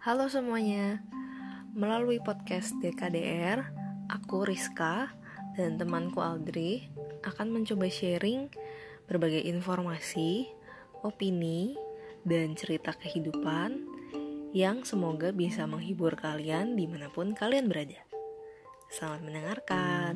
Halo semuanya, melalui podcast DKDR, aku Rizka dan temanku Aldri akan mencoba sharing berbagai informasi, opini, dan cerita kehidupan yang semoga bisa menghibur kalian di mana pun kalian berada. Selamat mendengarkan.